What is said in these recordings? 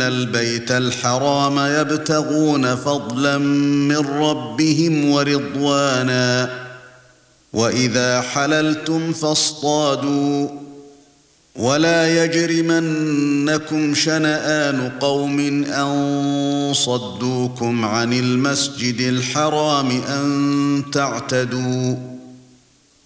آمين البيت الحرام يبتغون فضلا من ربهم ورضوانا واذا حللتم فاصطادوا ولا يجرمنكم شنآن قوم ان صدوكم عن المسجد الحرام ان تعتدوا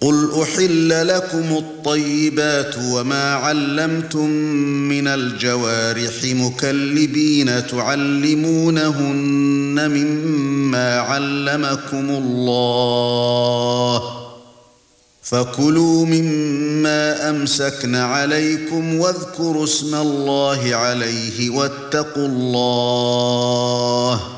قل احل لكم الطيبات وما علمتم من الجوارح مكلبين تعلمونهن مما علمكم الله فكلوا مما امسكن عليكم واذكروا اسم الله عليه واتقوا الله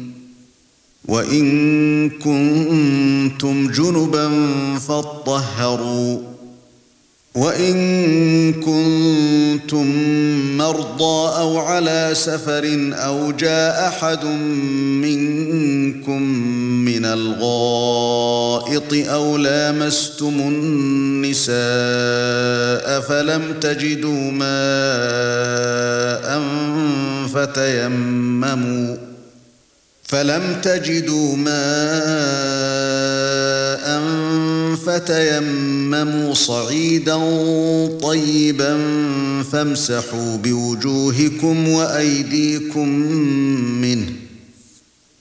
وإن كنتم جنبا فاطهروا وإن كنتم مرضى أو على سفر أو جاء أحد منكم من الغائط أو لامستم النساء فلم تجدوا ماء فتيمموا فلم تجدوا ماء فتيمموا صعيدا طيبا فامسحوا بوجوهكم وأيديكم منه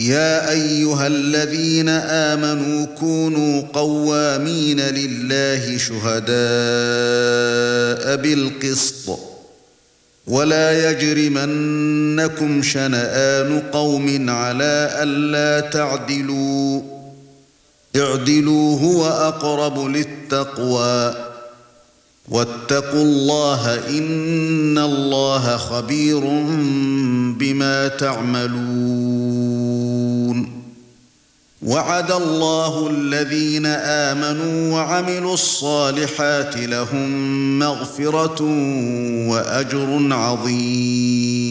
يا أيها الذين آمنوا كونوا قوامين لله شهداء بالقسط ولا يجرمنكم شنآن قوم على ألا تعدلوا اعدلوا هو أقرب للتقوى. واتقوا الله إن الله خبير بما تعملون. وعد الله الذين آمنوا وعملوا الصالحات لهم مغفرة وأجر عظيم.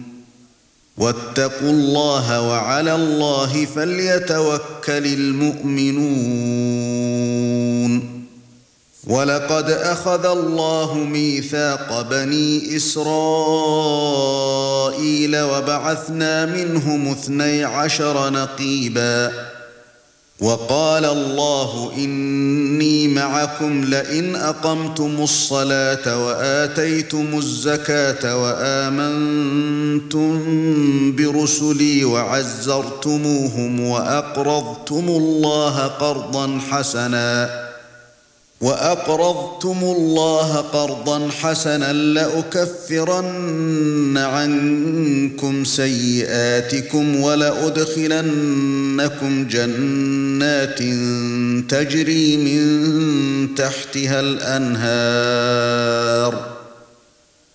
واتقوا الله وعلى الله فليتوكل المؤمنون. ولقد أخذ الله ميثاق بني إسرائيل وبعثنا منهم اثني عشر نقيبا. وقال الله إني معكم لئن أقمتم الصلاة وآتيتم الزكاة وآمنتم برسلي وعزرتموهم وأقرضتم الله قرضا حسنا وأقرضتم الله قرضا حسنا لأكفرن عنكم سيئاتكم ولأدخلنكم جنات تجري من تحتها الأنهار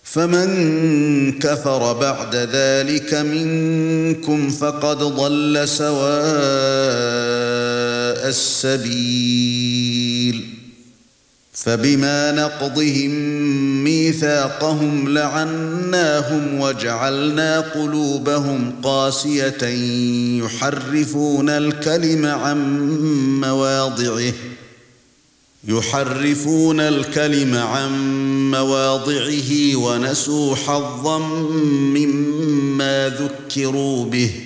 فمن كفر بعد ذلك منكم فقد ضل سواء السبيل فبما نقضهم ميثاقهم لعناهم وجعلنا قلوبهم قاسية يحرفون الكلم عن مواضعه. يحرفون الكلم عن مواضعه ونسوا حظا مما ذكروا به.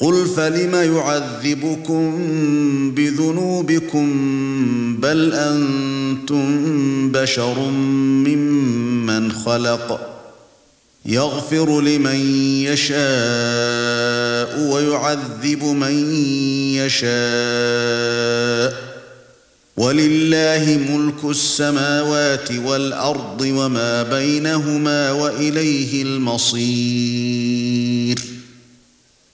قل فلم يعذبكم بذنوبكم بل أنتم بشر ممن خلق يغفر لمن يشاء ويعذب من يشاء ولله ملك السماوات والأرض وما بينهما وإليه المصير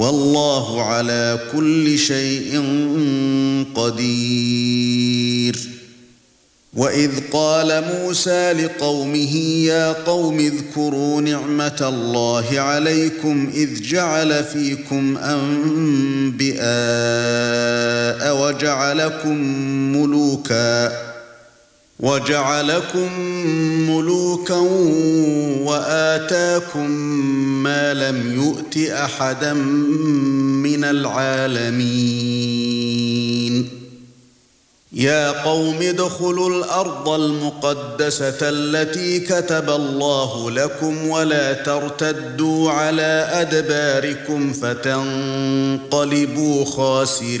والله على كل شيء قدير. وإذ قال موسى لقومه يا قوم اذكروا نعمة الله عليكم إذ جعل فيكم انبئاء وجعلكم ملوكا وَجَعَلَكُم مُّلُوكًا وَآتَاكُم مَّا لَمْ يُؤْتِ أَحَدًا مِّنَ الْعَالَمِينَ. يَا قَوْمِ ادْخُلُوا الْأَرْضَ الْمُقَدَّسَةَ الَّتِي كَتَبَ اللَّهُ لَكُمْ وَلَا تَرْتَدُّوا عَلَى أَدْبَارِكُمْ فَتَنقَلِبُوا خَاسِرِينَ.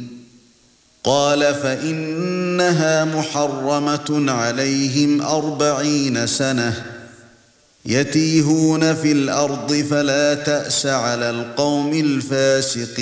قال فإنها محرمة عليهم أربعين سنة يتيهون في الأرض فلا تأس على القوم الفاسقين.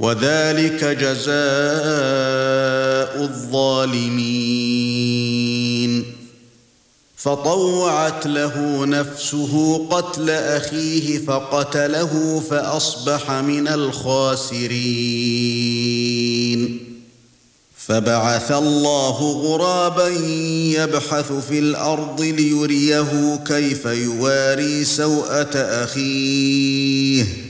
وذلك جزاء الظالمين. فطوعت له نفسه قتل أخيه فقتله فأصبح من الخاسرين. فبعث الله غرابا يبحث في الأرض ليريه كيف يواري سوءة أخيه.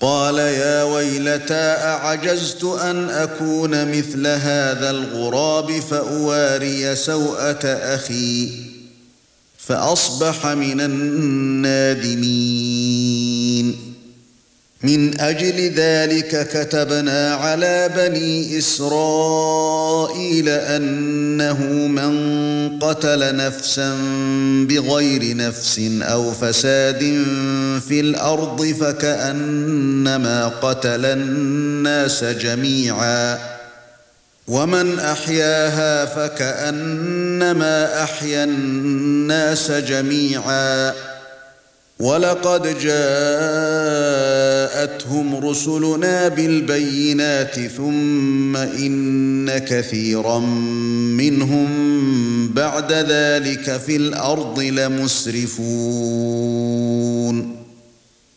قال يا ويلتى أعجزت أن أكون مثل هذا الغراب فأواري سوءة أخي فأصبح من النادمين. من أجل ذلك كتبنا على بني إسرائيل أنه من قتل نفسا بغير نفس أو فساد في الأرض فكأنما قتل الناس جميعا ومن أحياها فكأنما أحيا الناس جميعا ولقد جاءتهم رسلنا بالبينات ثم إن كثيرا منهم بعد ذلك في الأرض لمسرفون.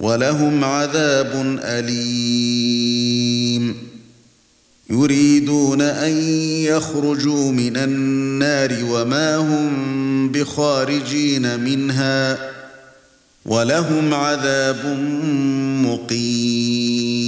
ولهم عذاب أليم. يريدون أن يخرجوا من النار وما هم بخارجين منها ولهم عذاب مقيم.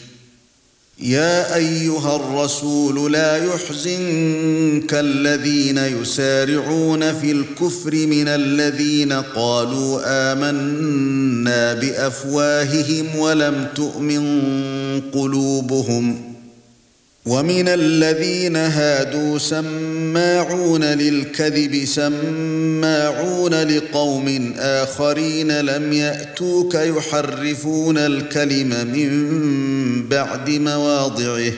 يا أيها الرسول لا يحزنك الذين يسارعون في الكفر من الذين قالوا آمنا بأفواههم ولم تؤمن قلوبهم ومن الذين هادوا سماعون للكذب سماعون لقوم آخرين لم يأتوك يحرفون الكلم من بعد مواضعه.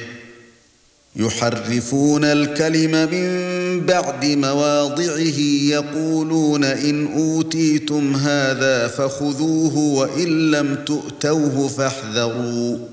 يحرفون الكلم من بعد مواضعه يقولون إن أوتيتم هذا فخذوه وإن لم تؤتوه فاحذروا.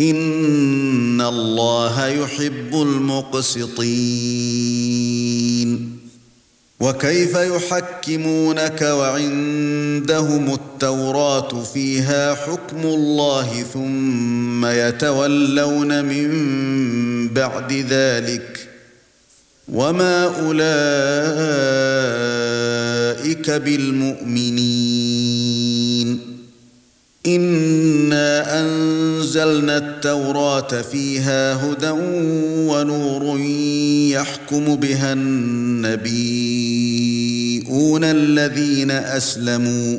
ان الله يحب المقسطين وكيف يحكمونك وعندهم التوراة فيها حكم الله ثم يتولون من بعد ذلك وما اولئك بالمؤمنين انا انزلنا التوراة فيها هدى ونور يحكم بها النبيون الذين اسلموا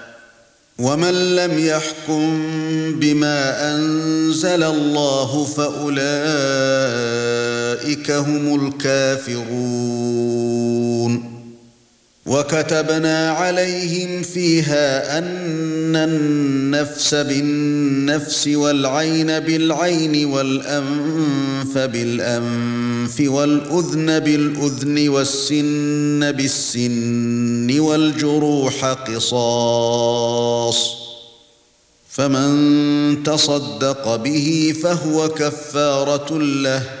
ومن لم يحكم بما أنزل الله فأولئك هم الكافرون. وكتبنا عليهم فيها أن النفس بالنفس والعين بالعين والأنف بالأنف والأذن بالأذن والسن بالسن والجروح قصاص فمن تصدق به فهو كفارة له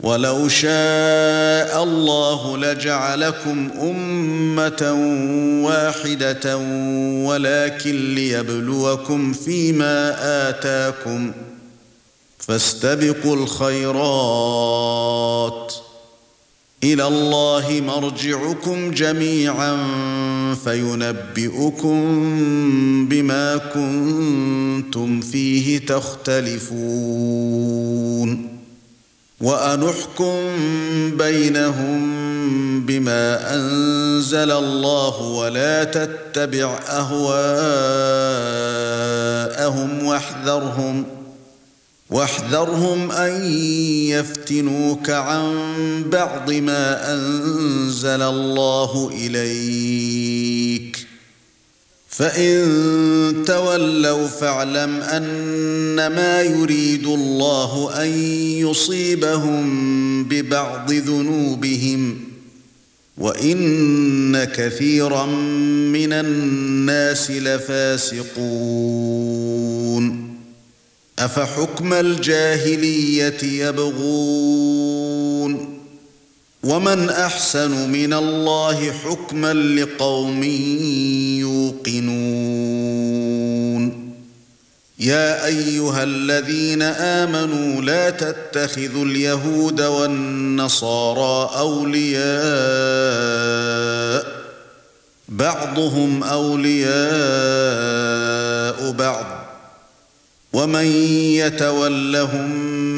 ولو شاء الله لجعلكم أمة واحدة ولكن ليبلوكم فيما آتاكم فاستبقوا الخيرات إلى الله مرجعكم جميعا فينبئكم بما كنتم فيه تختلفون وانحكم بينهم بما انزل الله ولا تتبع اهواءهم واحذرهم واحذرهم ان يفتنوك عن بعض ما انزل الله اليك فان تولوا فاعلم انما يريد الله ان يصيبهم ببعض ذنوبهم وان كثيرا من الناس لفاسقون افحكم الجاهليه يبغون ومن احسن من الله حكما لقوم يوقنون يا ايها الذين امنوا لا تتخذوا اليهود والنصارى اولياء بعضهم اولياء بعض ومن يتولهم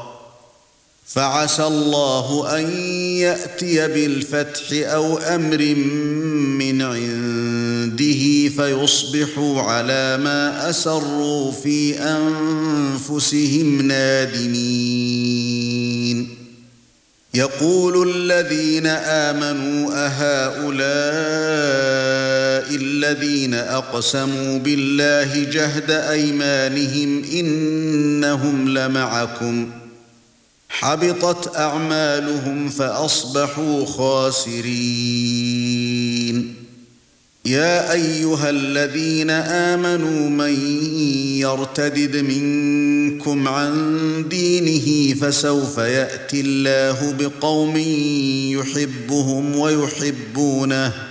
فعسى الله أن يأتي بالفتح أو أمر من عنده فيصبحوا على ما أسروا في أنفسهم نادمين. يقول الذين آمنوا أهؤلاء الذين أقسموا بالله جهد أيمانهم إنهم لمعكم ۖ. حبطت أعمالهم فأصبحوا خاسرين. يا أيها الذين آمنوا من يرتدد منكم عن دينه فسوف يأتي الله بقوم يحبهم ويحبونه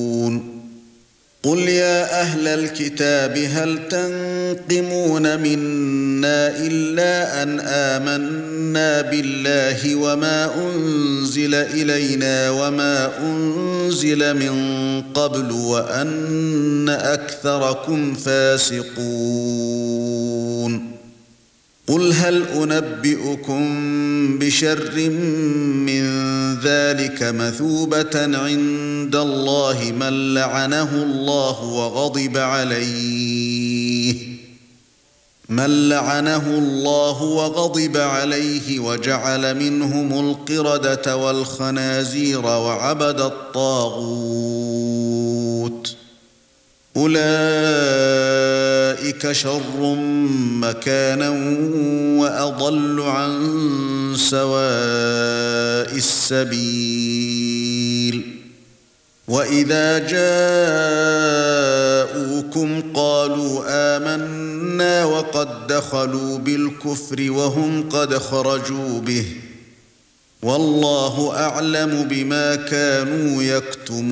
قل يا أهل الكتاب هل تنقمون منا الا ان آمنا بالله وما انزل الينا وما انزل من قبل وان اكثركم فاسقون قل هل أنبئكم بشر من ذلك مثوبة عند الله من لعنه الله وغضب عليه؟ من لعنه الله وغضب عليه وجعل منهم القردة والخنازير وعبد الطاغوت. أولئك شر مكانا وأضل عن سواء السبيل. وإذا جاءوكم قالوا آمنا وقد دخلوا بالكفر وهم قد خرجوا به. والله أعلم بما كانوا يكتمون.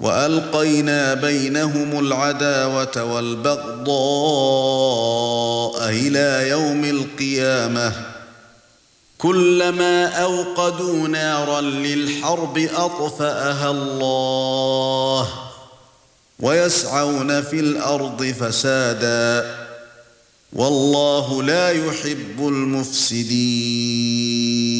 وألقينا بينهم العداوة والبغضاء إلى يوم القيامة. كلما أوقدوا نارا للحرب أطفأها الله ويسعون في الأرض فسادا. والله لا يحب المفسدين.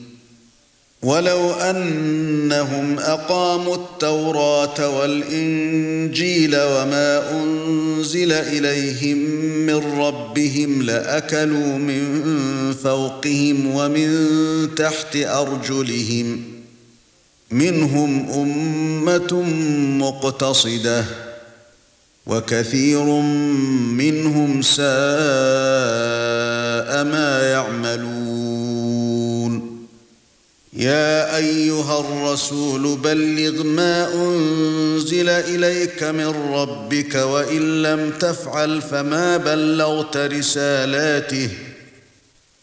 ولو أنهم أقاموا التوراة والإنجيل وما أنزل إليهم من ربهم لأكلوا من فوقهم ومن تحت أرجلهم منهم أمة مقتصدة وكثير منهم ساء يا أيها الرسول بلغ ما أنزل إليك من ربك وإن لم تفعل فما بلغت رسالاته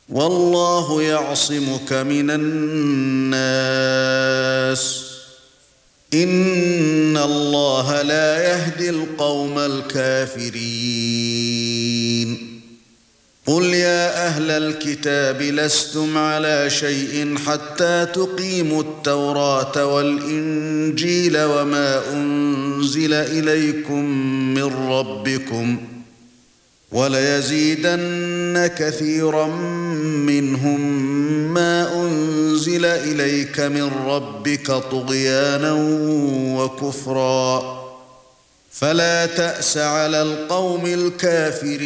والله يعصمك من الناس إن الله لا يهدي القوم الكافرين قل يا أهل الكتاب لستم على شيء حتى تقيموا التوراة والإنجيل وما أنزل إليكم من ربكم وليزيدن كثيرا منهم ما أنزل إليك من ربك طغيانا وكفرا فلا تأس على القوم الكافرين.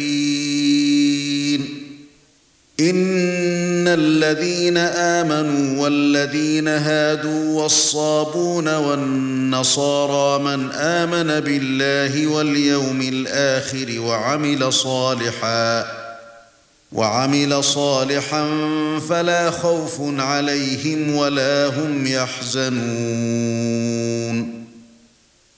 إن الذين آمنوا والذين هادوا والصابون والنصارى من آمن بالله واليوم الآخر وعمل صالحا وعمل صالحا فلا خوف عليهم ولا هم يحزنون.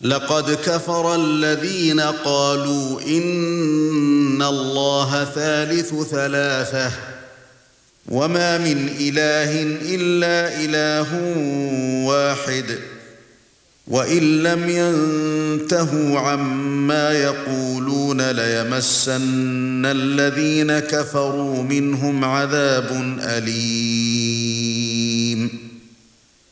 لقد كفر الذين قالوا إن الله ثالث ثلاثة وما من إله إلا إله واحد وإن لم ينتهوا عما يقولون ليمسن الذين كفروا منهم عذاب أليم.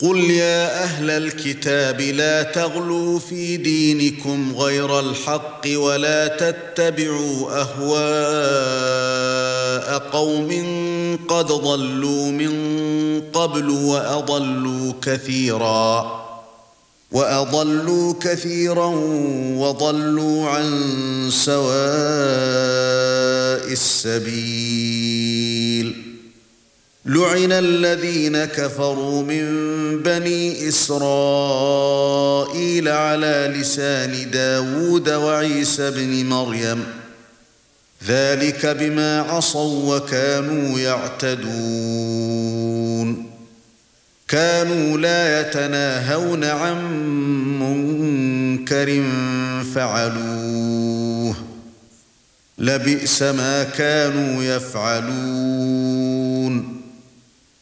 قل يا أهل الكتاب لا تغلوا في دينكم غير الحق ولا تتبعوا اهواء قوم قد ضلوا من قبل واضلوا كثيرا واضلوا كثيرا وضلوا عن سواء السبيل لعن الذين كفروا من بني إسرائيل على لسان داوود وعيسى بن مريم. ذلك بما عصوا وكانوا يعتدون. كانوا لا يتناهون عن منكر فعلوه. لبئس ما كانوا يفعلون.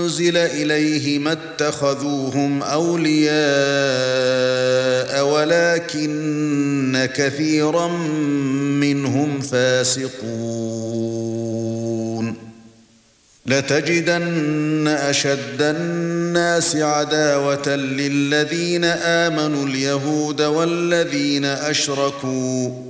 أنزل إليه ما اتخذوهم أولياء ولكن كثيرا منهم فاسقون. لتجدن أشد الناس عداوة للذين آمنوا اليهود والذين أشركوا.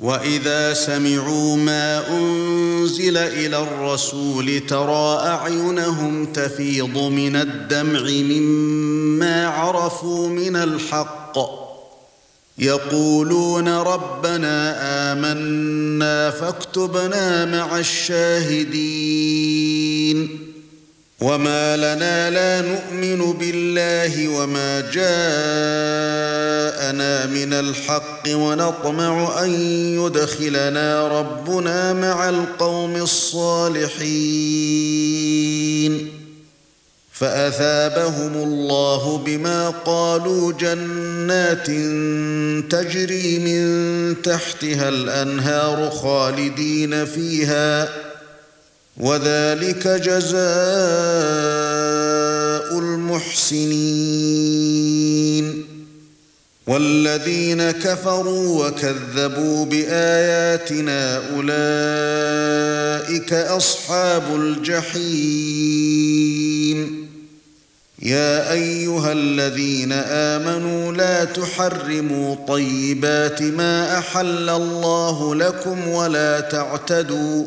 وإذا سمعوا ما أنزل إلى الرسول ترى أعينهم تفيض من الدمع مما عرفوا من الحق. يقولون ربنا آمنا فاكتبنا مع الشاهدين. وما لنا لا نؤمن بالله وما جاءنا من الحق ونطمع ان يدخلنا ربنا مع القوم الصالحين فاثابهم الله بما قالوا جنات تجري من تحتها الانهار خالدين فيها وذلك جزاء المحسنين. والذين كفروا وكذبوا بآياتنا أولئك أصحاب الجحيم. يا أيها الذين آمنوا لا تحرموا طيبات ما أحل الله لكم ولا تعتدوا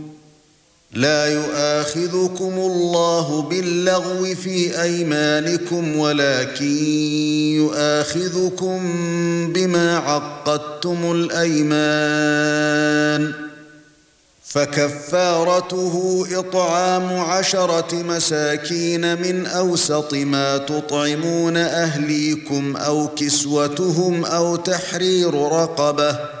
لا يؤاخذكم الله باللغو في أيمانكم ولكن يؤاخذكم بما عقدتم الأيمان. فكفارته إطعام عشرة مساكين من أوسط ما تطعمون أهليكم أو كسوتهم أو تحرير رقبة.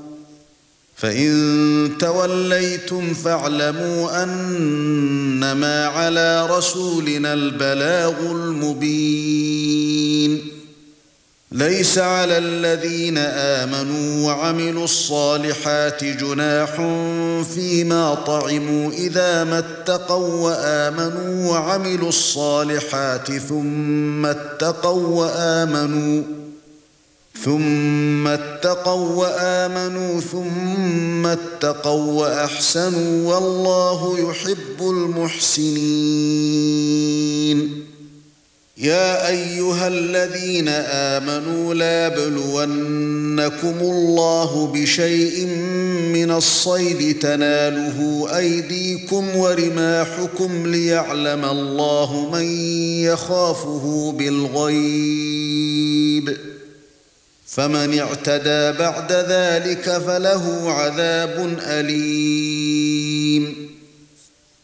فإن توليتم فاعلموا أنما على رسولنا البلاغ المبين. ليس على الذين آمنوا وعملوا الصالحات جناح فيما طعموا إذا ما اتقوا وآمنوا وعملوا الصالحات ثم اتقوا وآمنوا ثم اتقوا وآمنوا ثم اتقوا وأحسنوا والله يحب المحسنين. يا أيها الذين آمنوا لا بلونكم الله بشيء من الصيد تناله أيديكم ورماحكم ليعلم الله من يخافه بالغيب. فمن اعتدى بعد ذلك فله عذاب أليم.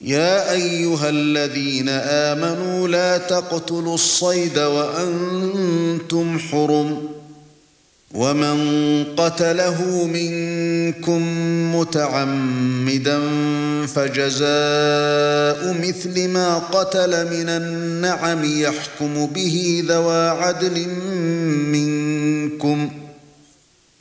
يا أيها الذين آمنوا لا تقتلوا الصيد وأنتم حرم. ومن قتله منكم متعمدا فجزاء مثل ما قتل من النعم يحكم به ذوى عدل منكم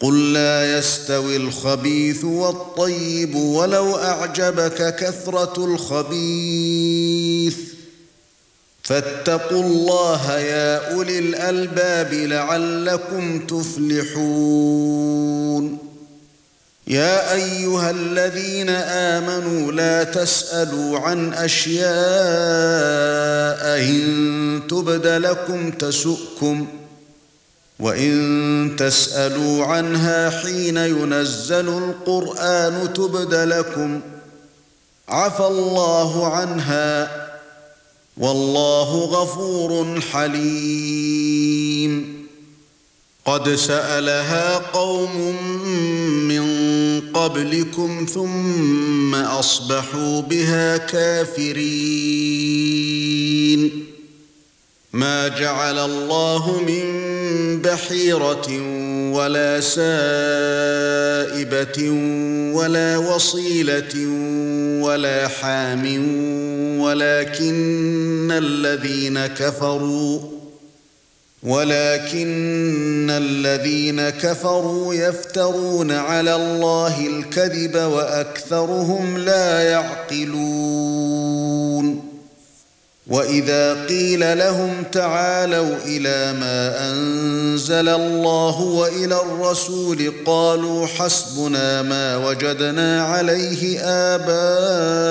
قل لا يستوي الخبيث والطيب ولو أعجبك كثرة الخبيث. فاتقوا الله يا أولي الألباب لعلكم تفلحون. يا أيها الذين آمنوا لا تسألوا عن أشياء إن تبد لكم تسؤكم. وإن تسألوا عنها حين ينزل القرآن تبد لكم عفى الله عنها والله غفور حليم. قد سألها قوم من قبلكم ثم أصبحوا بها كافرين. ما جعل الله من بحيرة ولا سائبة ولا وصيلة ولا حام ولكن الذين كفروا ولكن الذين كفروا يفترون على الله الكذب وأكثرهم لا يعقلون وإذا قيل لهم تعالوا إلى ما أنزل الله وإلى الرسول قالوا حسبنا ما وجدنا عليه آباءنا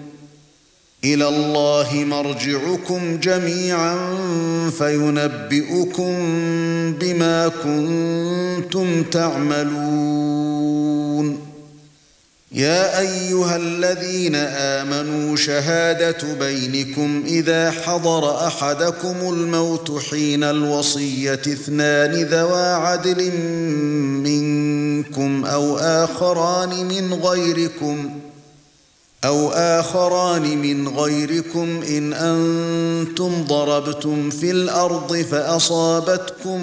إلى الله مرجعكم جميعا فينبئكم بما كنتم تعملون. يا أيها الذين آمنوا شهادة بينكم إذا حضر أحدكم الموت حين الوصية اثنان ذوا عدل منكم أو آخران من غيركم أو آخران من غيركم إن أنتم ضربتم في الأرض فأصابتكم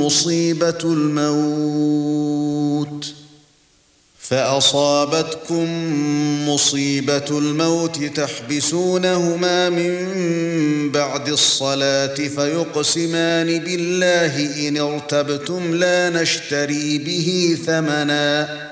مصيبة الموت فأصابتكم مصيبة الموت تحبسونهما من بعد الصلاة فيقسمان بالله إن ارتبتم لا نشتري به ثمنا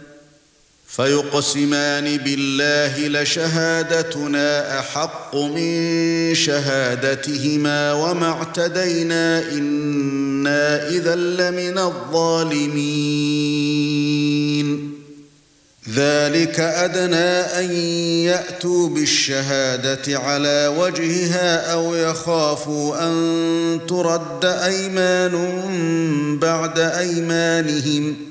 فيقسمان بالله لشهادتنا أحق من شهادتهما وما اعتدينا إنا إذا لمن الظالمين. ذلك أدنى أن يأتوا بالشهادة على وجهها أو يخافوا أن ترد أيمان بعد أيمانهم.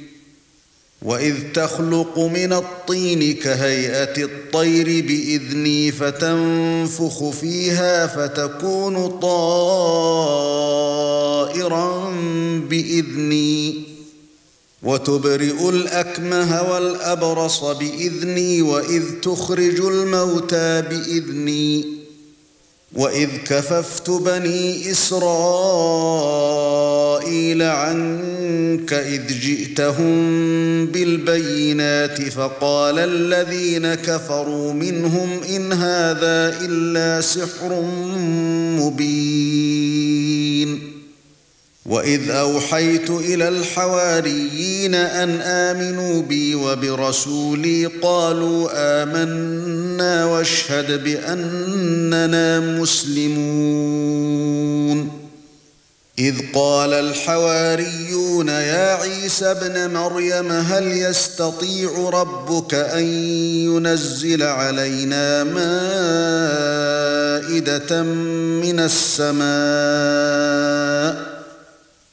واذ تخلق من الطين كهيئه الطير باذني فتنفخ فيها فتكون طائرا باذني وتبرئ الاكمه والابرص باذني واذ تخرج الموتى باذني واذ كففت بني اسرائيل عنك اذ جئتهم بالبينات فقال الذين كفروا منهم ان هذا الا سحر مبين واذ اوحيت إلى الحواريين ان امنوا بي وبرسولي قالوا آمنا واشهد باننا مسلمون اذ قال الحواريون يا عيسى ابن مريم هل يستطيع ربك ان ينزل علينا مائده من السماء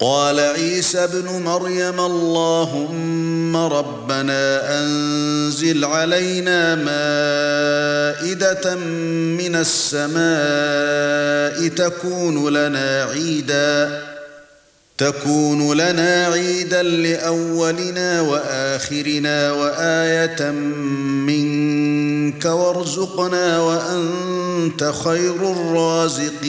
قال عيسى ابن مريم اللهم ربنا أنزل علينا مائدة من السماء تكون لنا عيدا تكون لنا عيدا لأولنا وآخرنا وآية منك وارزقنا وأنت خير الرازقين.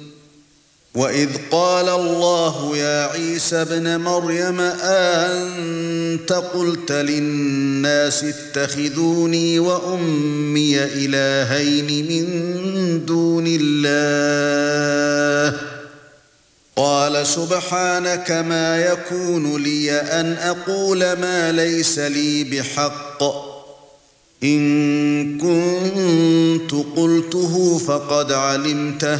واذ قال الله يا عيسى ابن مريم انت قلت للناس اتخذوني وامي الهين من دون الله قال سبحانك ما يكون لي ان أقول ما ليس لي بحق ان كنت قلته فقد علمته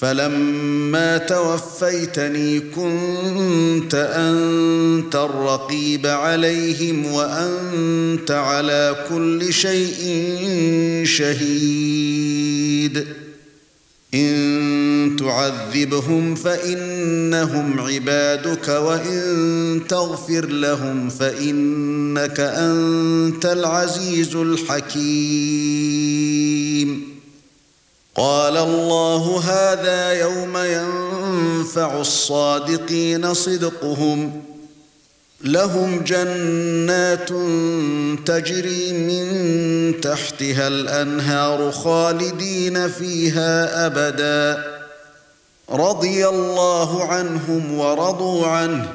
فَلَمَّا تَوَفَّيْتَنِي كُنتَ أَنتَ الرَّقِيبَ عَلَيْهِمْ وَأَنتَ عَلَى كُلِّ شَيْءٍ شَهِيدٌ. إِن تُعَذِّبْهُمْ فَإِنَّهُمْ عِبَادُكَ وَإِن تَغْفِرْ لَهُمْ فَإِنَّكَ أَنتَ الْعَزِيزُ الْحَكِيمُ. قال الله هذا يوم ينفع الصادقين صدقهم لهم جنات تجري من تحتها الأنهار خالدين فيها أبدا رضي الله عنهم ورضوا عنه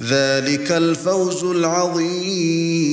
ذلك الفوز العظيم